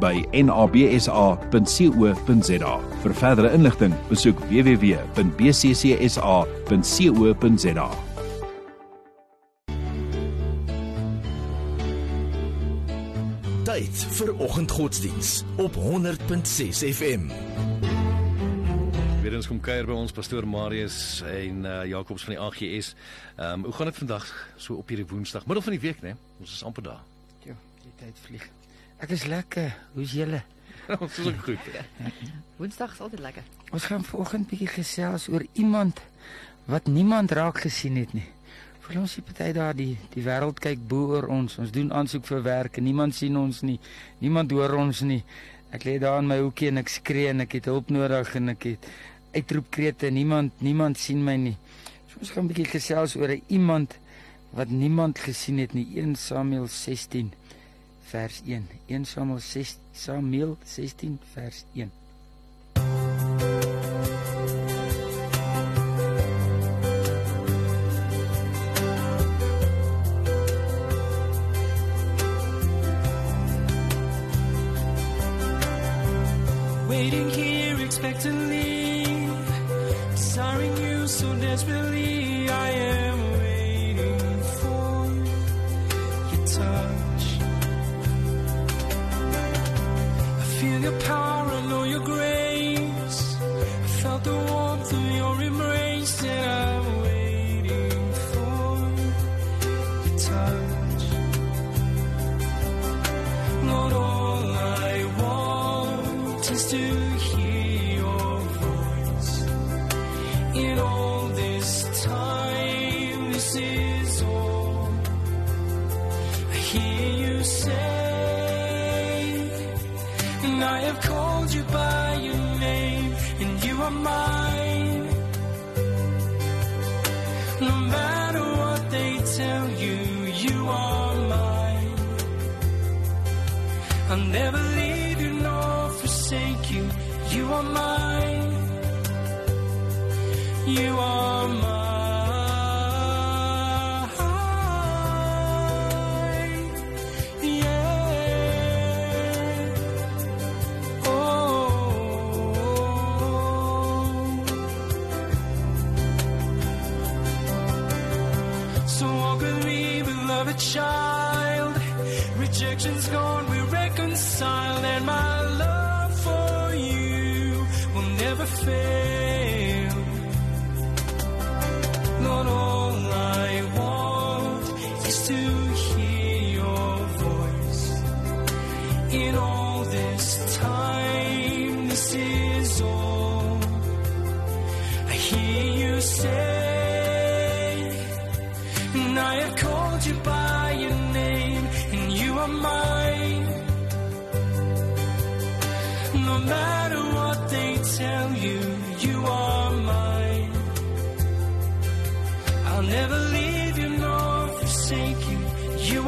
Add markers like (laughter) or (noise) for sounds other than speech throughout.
by nabsa.co.za. Vir verdere inligting, besoek www.bccsa.co.za. Tyd vir oggendgodsdiens op 100.6 FM. Weer eens kom kuier by ons pastoor Marius en uh, Jacobs van die AGS. Ehm um, hoe gaan dit vandag so op hierdie Woensdag, middel van die week, né? Ons is amper daar. Ja, die tyd vlieg. Ek is lekker. Hoe's julle? (laughs) ons is ook goed. Woensdag is altyd lekker. Ons gaan vanoggend bietjie gesels oor iemand wat niemand raak gesien het nie. Vir ons die party daar die die wêreld kyk bo oor ons. Ons doen aansoek vir werk en niemand sien ons nie. Niemand hoor ons nie. Ek lê daar in my hoekie en ek skree en ek het hulp nodig en ek het uitroepkrete. Niemand niemand sien my nie. So ons gaan 'n bietjie gesels oor 'n iemand wat niemand gesien het nie. 1 Samuel 16 vers 1. 1 Samuel 6 Samuel 16 vers 1. Waiting here expectantly, desiring you so desperately. I am I have called you by your name, and you are mine. No matter what they tell you, you are mine. I'll never leave you nor forsake you. You are mine. You are fail. All I want is to hear your voice. In all this time, this is all I hear you say. And I have called you by your name, and you are mine.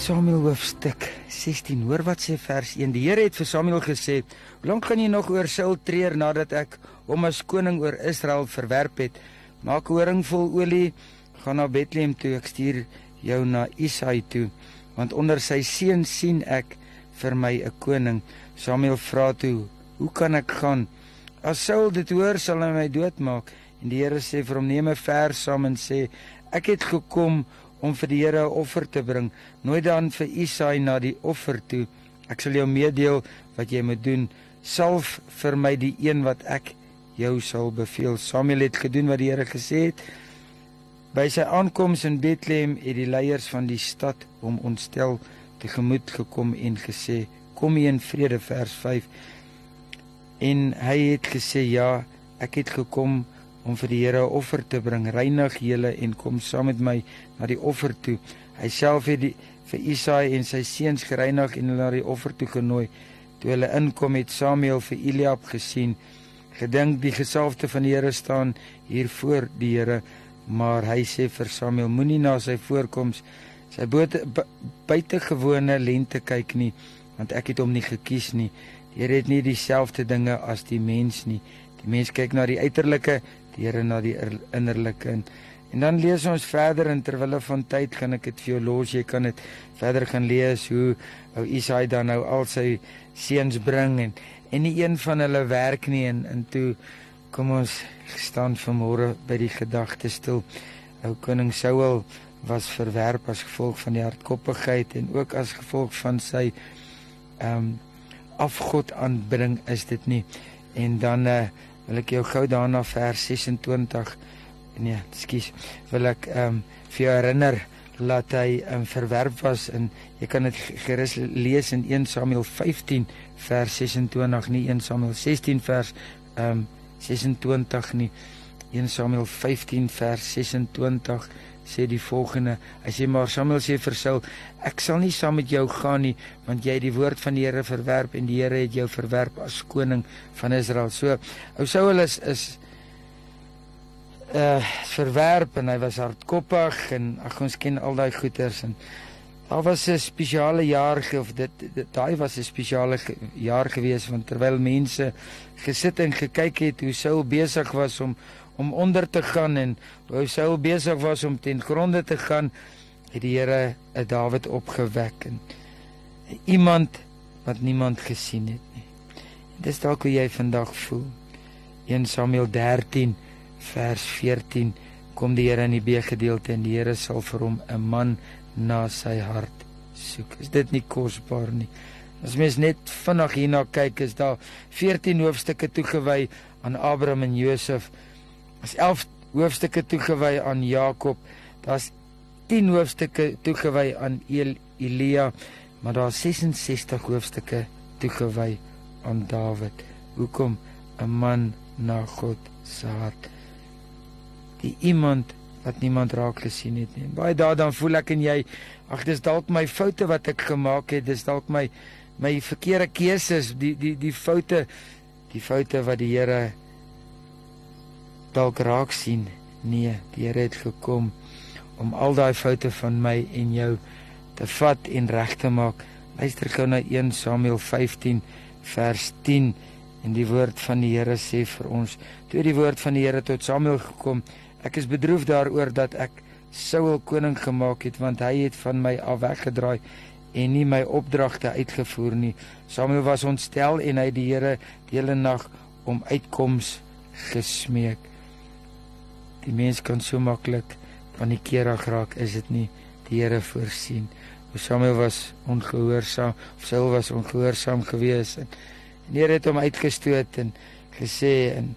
Samuel hoofstuk 16. Hoor wat sê vers 1. Die Here het vir Samuel gesê: "Hoe lank gaan jy nog oor Saul treur nadat ek hom as koning oor Israel verwerp het? Maak horing vol olie, gaan na Bethlehem toe. Ek stuur jou na Isai toe, want onder sy seun sien ek vir my 'n koning. Samuel vra toe, "Hoe kan ek gaan? As Saul dit hoor, sal hy my doodmaak." En die Here sê vir hom: "Neem 'n vers saam en sê, ek het gekom om vir die Here 'n offer te bring. Nooit dan vir Isaai na die offer toe. Ek sal jou meedeel wat jy moet doen. Salf vir my die een wat ek jou sal beveel." Samuel het gedoen wat die Here gesê het. By sy aankoms in Bethlehem het die leiers van die stad hom ontstel tegemoet gekom en gesê: "Kom hier in vrede," vers 5. En hy het gesê: "Ja, ek het gekom om vir die Here 'n offer te bring. Reinig julle en kom saam met my na die offer toe." Hy self het die, vir Isaai en sy seuns gereinig en hulle na die offer toe genooi. Toe hulle inkom het Samuel vir Eliab gesien. Gedink die gesalfde van die Here staan hier voor die Here, maar hy sê vir Samuel: Moenie na sy voorkoms sy buitengewone lente kyk nie, want ek het hom nie gekies nie. Die Here het nie dieselfde dinge as die mens nie. Die mens kyk na die uiterlike, die Here na die innerlike. En, en dan lees ons verder en terwyl van tyd gaan ek dit vir jou los. Jy kan dit verder gaan lees hoe ou Isaai dan nou al sy seuns bring en en nie een van hulle werk nie en en toe kom ons staan vanmôre by die gedagte stil. Ou koning Saul was verwerp as gevolg van die hardkoppigheid en ook as gevolg van sy ehm um, afgod aanbring is dit nie. En dan uh, wil ek jou gou daarna vers 26 nee, ekskuus, wil ek ehm um, vir jou herinner laat hy um, verwerp was en jy kan dit gerus lees in 1 Samuel 15 vers 26 nie 1 Samuel 16 vers ehm um, 26 nie 1 Samuel 15 vers 26 sê die volgende. Hy sê maar Samuel sê vir Saul ek sal nie saam met jou gaan nie want jy het die woord van die Here verwerp en die Here het jou verwerp as koning van Israel. So ou Saul is is uh verwerp en hy was hardkoppig en ag ons ken al daai goeters en daar was 'n spesiale jaar of dit daai was 'n spesiale jaar gewees want terwyl mense gesit en gekyk het hoe Saul besig was om om onder te gaan en hoe Saul besig was om ten gronde te gaan het die Here 'n Dawid opgewek en iemand wat niemand gesien het nie. Dis dalk hoe jy vandag voel. 1 Samuel 13 vers 14 kom die Here in die B gedeelte en die Here sal vir hom 'n man na sy hart soek. Is dit nie kosbaar nie? As mens net vinnig hierna kyk, is daar 14 hoofstukke toegewy aan Abraham en Josef. Is 11 hoofstukke toegewy aan Jakob. Daar's 10 hoofstukke toegewy aan El Elia, maar daar's 66 hoofstukke toegewy aan Dawid. Hoekom 'n man na God se hart? die iemand wat niemand raak gesien het nie. Baie dae dan voel ek en jy, ag dis dalk my foute wat ek gemaak het, dis dalk my my verkeerde keuses, die die die foute, die foute wat die Here dalk raak sien. Nee, die Here het gekom om al daai foute van my en jou te vat en reg te maak. Luister gou na 1 Samuel 15 vers 10 en die woord van die Here sê vir ons: Toe die woord van die Here tot Samuel gekom Ek is bedroef daaroor dat ek Saul koning gemaak het want hy het van my af weggedraai en nie my opdragte uitgevoer nie. Samuel was ontstel en hy die Here die hele nag om uitkoms gesmeek. Die mens kan so maklik van die keerig raak, is dit nie die Here voorsien. Samuel was ongehoorsaam, Saul was ongehoorsaam geweest en die Here het hom uitgestoot en gesê en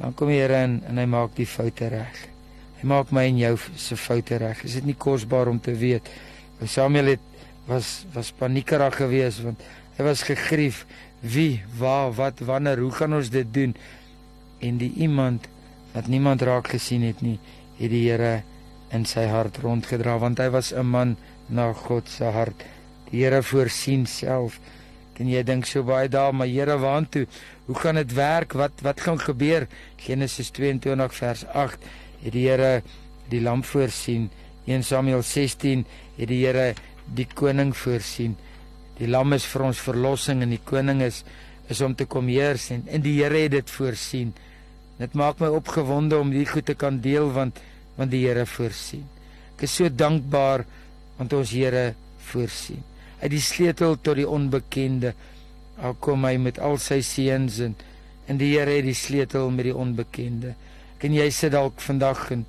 dan kom die Here in en hy maak die foute reg. Hy maak my en jou se foute reg. Is dit nie kosbaar om te weet? Samuel het was was paniekerig geweest want hy was gegrief. Wie, waar, wat, wanneer, hoe gaan ons dit doen? En die iemand wat niemand raak gesien het nie, het die Here in sy hart rondgedra want hy was 'n man na God se hart. Die Here voorsien self. Kan jy dink so baie dae, maar Here, waantoe? Hoe gaan dit werk? Wat wat gaan gebeur? Genesis 22 vers 8 het die Here die lam voorsien. 1 Samuel 16 het die Here die koning voorsien. Die lam is vir ons verlossing en die koning is is om te kom heers en in die Here het dit voorsien. Dit maak my opgewonde om hierdie goed te kan deel want want die Here voorsien. Ek is so dankbaar want ons Here voorsien. uit die sleutel tot die onbekende. Al kom hy met al sy seuns en en die Here het die sleutel met die onbekende. Kan jy sit dalk vandag en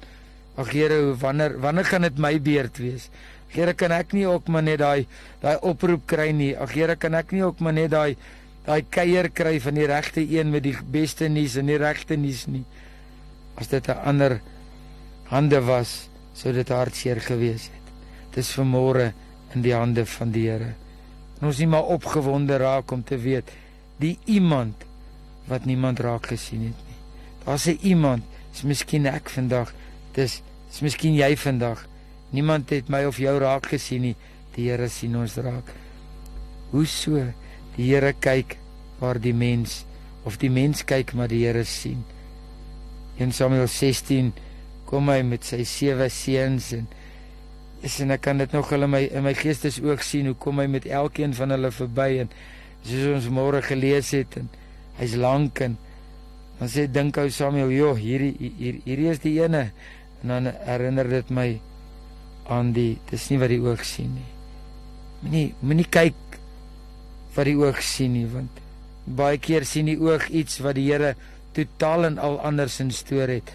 ag Here, wanneer wanneer gaan dit my beurt wees? Here, kan ek nie ook maar net daai daai oproep kry nie? Ag Here, kan ek nie ook maar net daai daai kuier kry van die regte een met die beste nuus en die regte nuus nie? As dit 'n ander hande was, sou dit hartseer gewees het. Dis vermore in die hande van die Here. En ons nie maar opgewonde raak om te weet die iemand wat niemand raak gesien het nie. Daar's 'n iemand, is miskien ek vandag. Dis is miskien jy vandag. Niemand het my of jou raak gesien nie. Die Here sien ons raak. Hoe so? Die Here kyk waar die mens of die mens kyk maar die Here sien. 1 Samuel 16 kom hy met sy sewe seuns en is en ek kan dit nog hulle my in my geestes oog sien hoe kom hy met elkeen van hulle verby en soos ons môre gelees het en hy's lank en dan sê dink ou Samuel joh hierdie hier hierdie is die ene en dan herinner dit my aan die dis nie wat die oog sien nie moenie moenie kyk wat die oog sien nie want baie keer sien die oog iets wat die Here totaal en al anders in stoor het.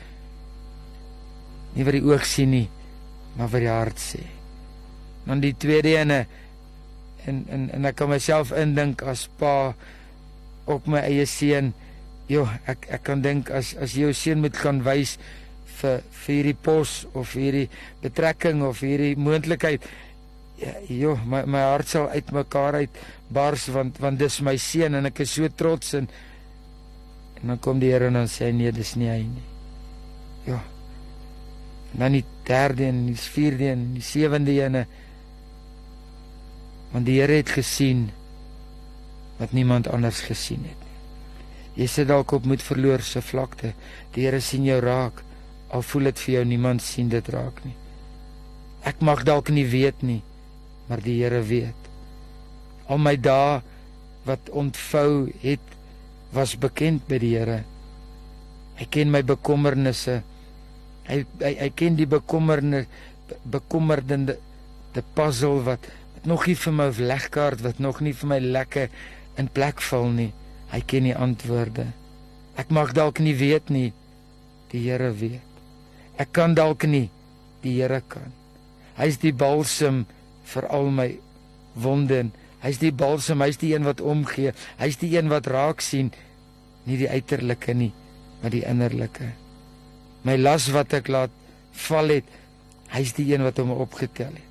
Nie wat die oog sien nie maar wat die hart sê. Dan die tweede ene en en en ek kan myself indink as pa op my eie seun Jo, ek ek kan dink as as jy jou seun moet gaan wys vir vir hierdie pos of hierdie betrekking of hierdie moontlikheid ja, jo, my my hart sal uitmekaar uit bars want want dis my seun en ek is so trots en en dan kom die Here en dan sê nee, dis nie hy nie. Ja. Dan die derde en die vierde en die sewende ene want die Here het gesien wat niemand anders gesien het. Jy sit dalk op met verloor se vlakte. Die Here sien jou raak. Al voel dit vir jou niemand sien dit raak nie. Ek mag dalk nie weet nie, maar die Here weet. Al my dae wat ontvou het was bekend by die Here. Hy ken my bekommernisse. Hy hy, hy ken die bekommerne bekommerdende die puzzle wat, wat nog nie vir my legkaart wat nog nie vir my lekker in plek val nie. Hy ken die antwoorde. Ek mag dalk nie weet nie. Die Here weet. Ek kan dalk nie. Die Here kan. Hy's die balsem vir al my wonde. Hy's die balsem, hy's die een wat omgee. Hy's die een wat raak sien nie die uiterlike nie, maar die innerlike. My las wat ek laat val het, hy's die een wat hom opgetel het.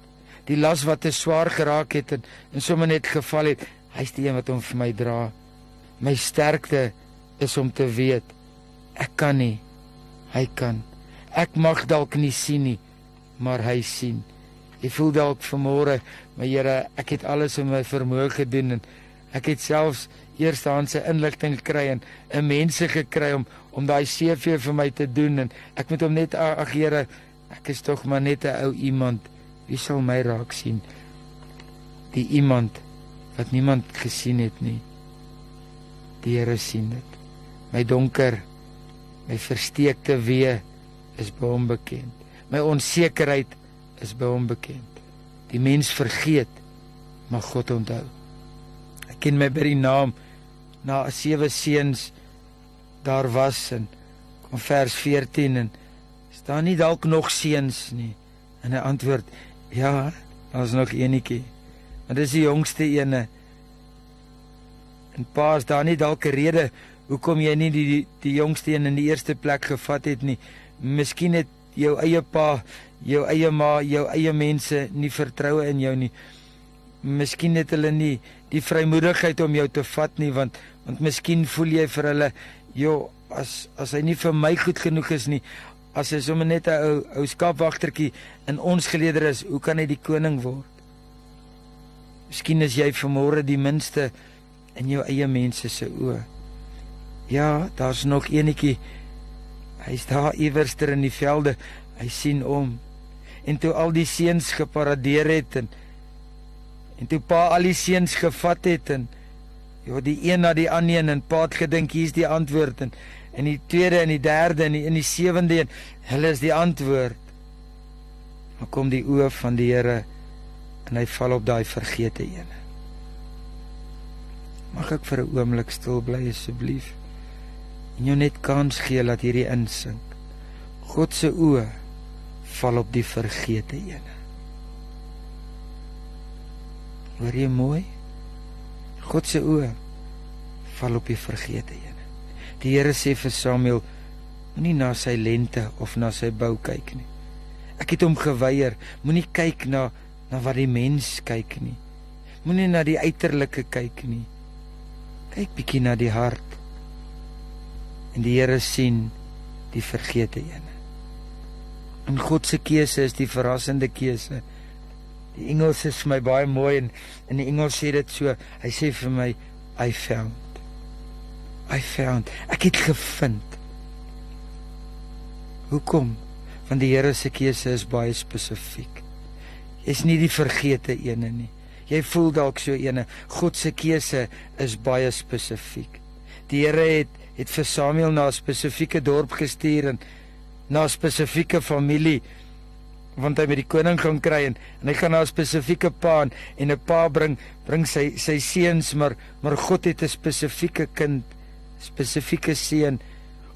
Die las wat te swaar geraak het en, en sommer net geval het, hy's die een wat hom vir my dra. My sterkte is om te weet ek kan nie. Hy kan. Ek mag dalk nie sien nie, maar hy sien. Jy voel dalk vanmôre, maar Here, ek het alles in my vermoë gedoen en ek het selfs eerstehandse inligting gekry en 'n mense gekry om om daai CV vir my te doen en ek moet hom net ag Here, ek is tog maar net 'n ou iemand. Wie sal my raak sien? Die iemand wat niemand gesien het nie. Die Here sien dit. My donker, my versteekte wee is by hom bekend. My onsekerheid is by hom bekend. Die mens vergeet, maar God onthou. Ek ken my by die naam na sewe seuns daar was in kom vers 14 en staan nie dalk nog seuns nie. En hy antwoord: "Ja, daar's nog eenetjie. Maar dis die jongste ene." En paas daar nie dalk 'n rede hoekom jy nie die die, die jongste een in die eerste plek gevat het nie. Miskien het jou eie pa, jou eie ma, jou eie mense nie vertroue in jou nie. Miskien het hulle nie die vrymoedigheid om jou te vat nie want want miskien voel jy vir hulle, "Jo, as as hy nie vir my goed genoeg is nie, as hy sommer net 'n ou ou skaapwagtertjie in ons geleder is, hoe kan hy die koning word?" Miskien is jy vermore die minste in jou eie mense se oë. Ja, daar's nog eenetjie. Hy's daar iewerster in die velde. Hy sien om. En toe al die seuns geparadeer het en en toe pa al die seuns gevat het en ja, die een na die ander een en pa het gedink hier's die antwoord en en die tweede en die derde en die, in die sewende een, hulle is die antwoord. Maar kom die oë van die Here en hy val op daai vergete ene. Mag ek vir 'n oomblik stil bly asseblief? En jou net kans gee dat hierdie insink. God se oë val op die vergete ene. Hoor jy mooi? God se oë val op die vergete ene. Die Here sê vir Samuel moenie na sy lente of na sy bou kyk nie. Ek het hom geweier, moenie kyk na na wat die mens kyk nie. Moenie na die uiterlike kyk nie. Kyk bietjie na die hart. En die Here sien die vergete ene. En God se keuse is die verrassende keuse. Die Engels is vir my baie mooi en in die Engels sê dit so, hy sê vir my I found. I found. Ek het gevind. Hoekom? Want die Here se keuse is baie spesifiek. Jy's nie die vergete ene nie. Jy voel dalk so ene. God se keuse is baie spesifiek. Die Here het het vir Samuel na 'n spesifieke dorp gestuur en na 'n spesifieke familie want hy met die koning gaan kry en, en hy gaan na 'n spesifieke pa en 'n pa bring bring sy sy seuns maar maar God het 'n spesifieke kind spesifieke seun.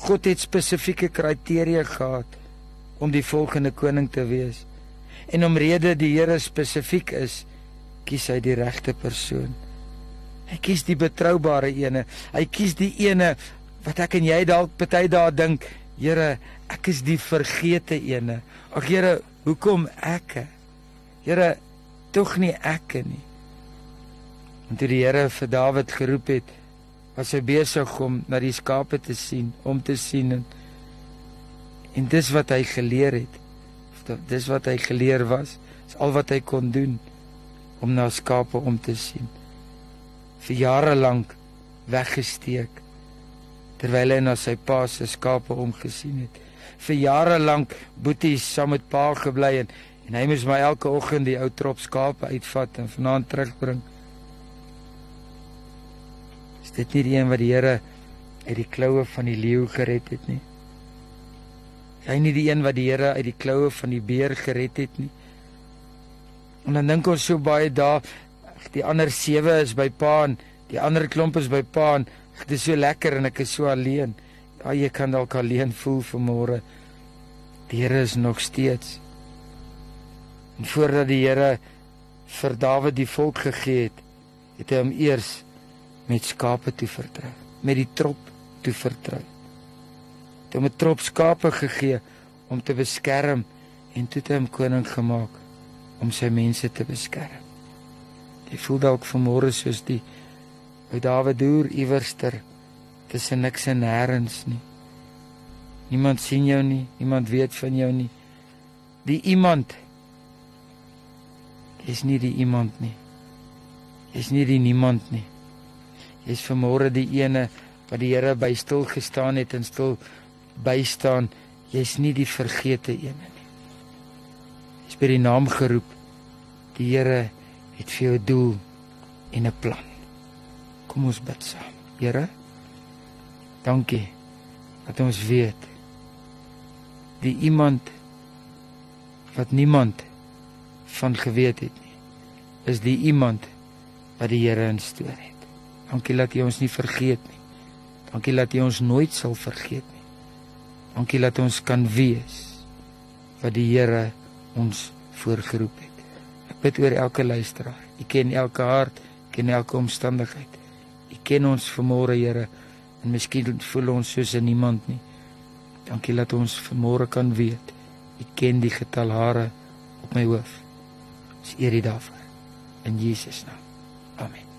God het spesifieke kriteria gehad om die volgende koning te wees. En omrede die Here spesifiek is kies hy die regte persoon. Hy kies die betroubare ene. Hy kies die ene wat ek en jy dalk baie dae dink Here ek is die vergete ene ag Here Hoekom ek? Here, tog nie ek nie. En toe die Here vir Dawid geroep het, was hy besig om na die skape te sien, om te sien en en dis wat hy geleer het. Dis wat hy geleer was, is al wat hy kon doen om na skape om te sien. Vir jare lank weggesteek terwyl hy na sy pa se skape omgesien het vir jare lank boeties saam met pa gebly en en hy moes my elke oggend die ou trop skape uitvat en vanaand terugbring. Is dit nie die een wat die Here uit die kloue van die leeu gered het nie? Hy nie die een wat die Here uit die kloue van die beer gered het nie. En dan dink ons so baie daar die ander sewe is by pa en die ander klomp is by pa en dit is so lekker en ek is so alleen. Ja, jy kan dalk alleen voel vanmôre. Die Here is nog steeds. En voordat die Here vir Dawid die volk gegee het, het hy hom eers met skape toe vertrou, met die trop toe vertrou. Hy het 'n trop skape gegee om te beskerm en toe het hy hom koning gemaak om sy mense te beskerm. Jy voel dalk vanmôre soos die ou Dawid deur iewerster tussen niks en nêrens nie. Niemand sien jou nie, niemand weet van jou nie. Die iemand is nie die iemand nie. Is nie die niemand nie. Jy's vermore die ene wat die Here by stil gestaan het en stil bystaan. Jy's nie die vergete ene nie. Jy's by die naam geroep. Die Here het vir jou 'n doel en 'n plan. Kom ons bid saam. Here Dankie dat ons weet die iemand wat niemand van geweet het nie is die iemand wat die Here instoor het. Dankie dat jy ons nie vergeet nie. Dankie dat jy ons nooit sal vergeet nie. Dankie dat ons kan wees wat die Here ons voorgeroep het. Ek bid oor elke luisteraar. U ken elke hart, ken elke omstandigheid. U ken ons vermoere Here en miskien voel ons soos 'n niemand nie. Dankie dat ons vanmôre kan weet U ken die getal hare op my hoof. Ons eer U daarvoor in Jesus naam. Amen.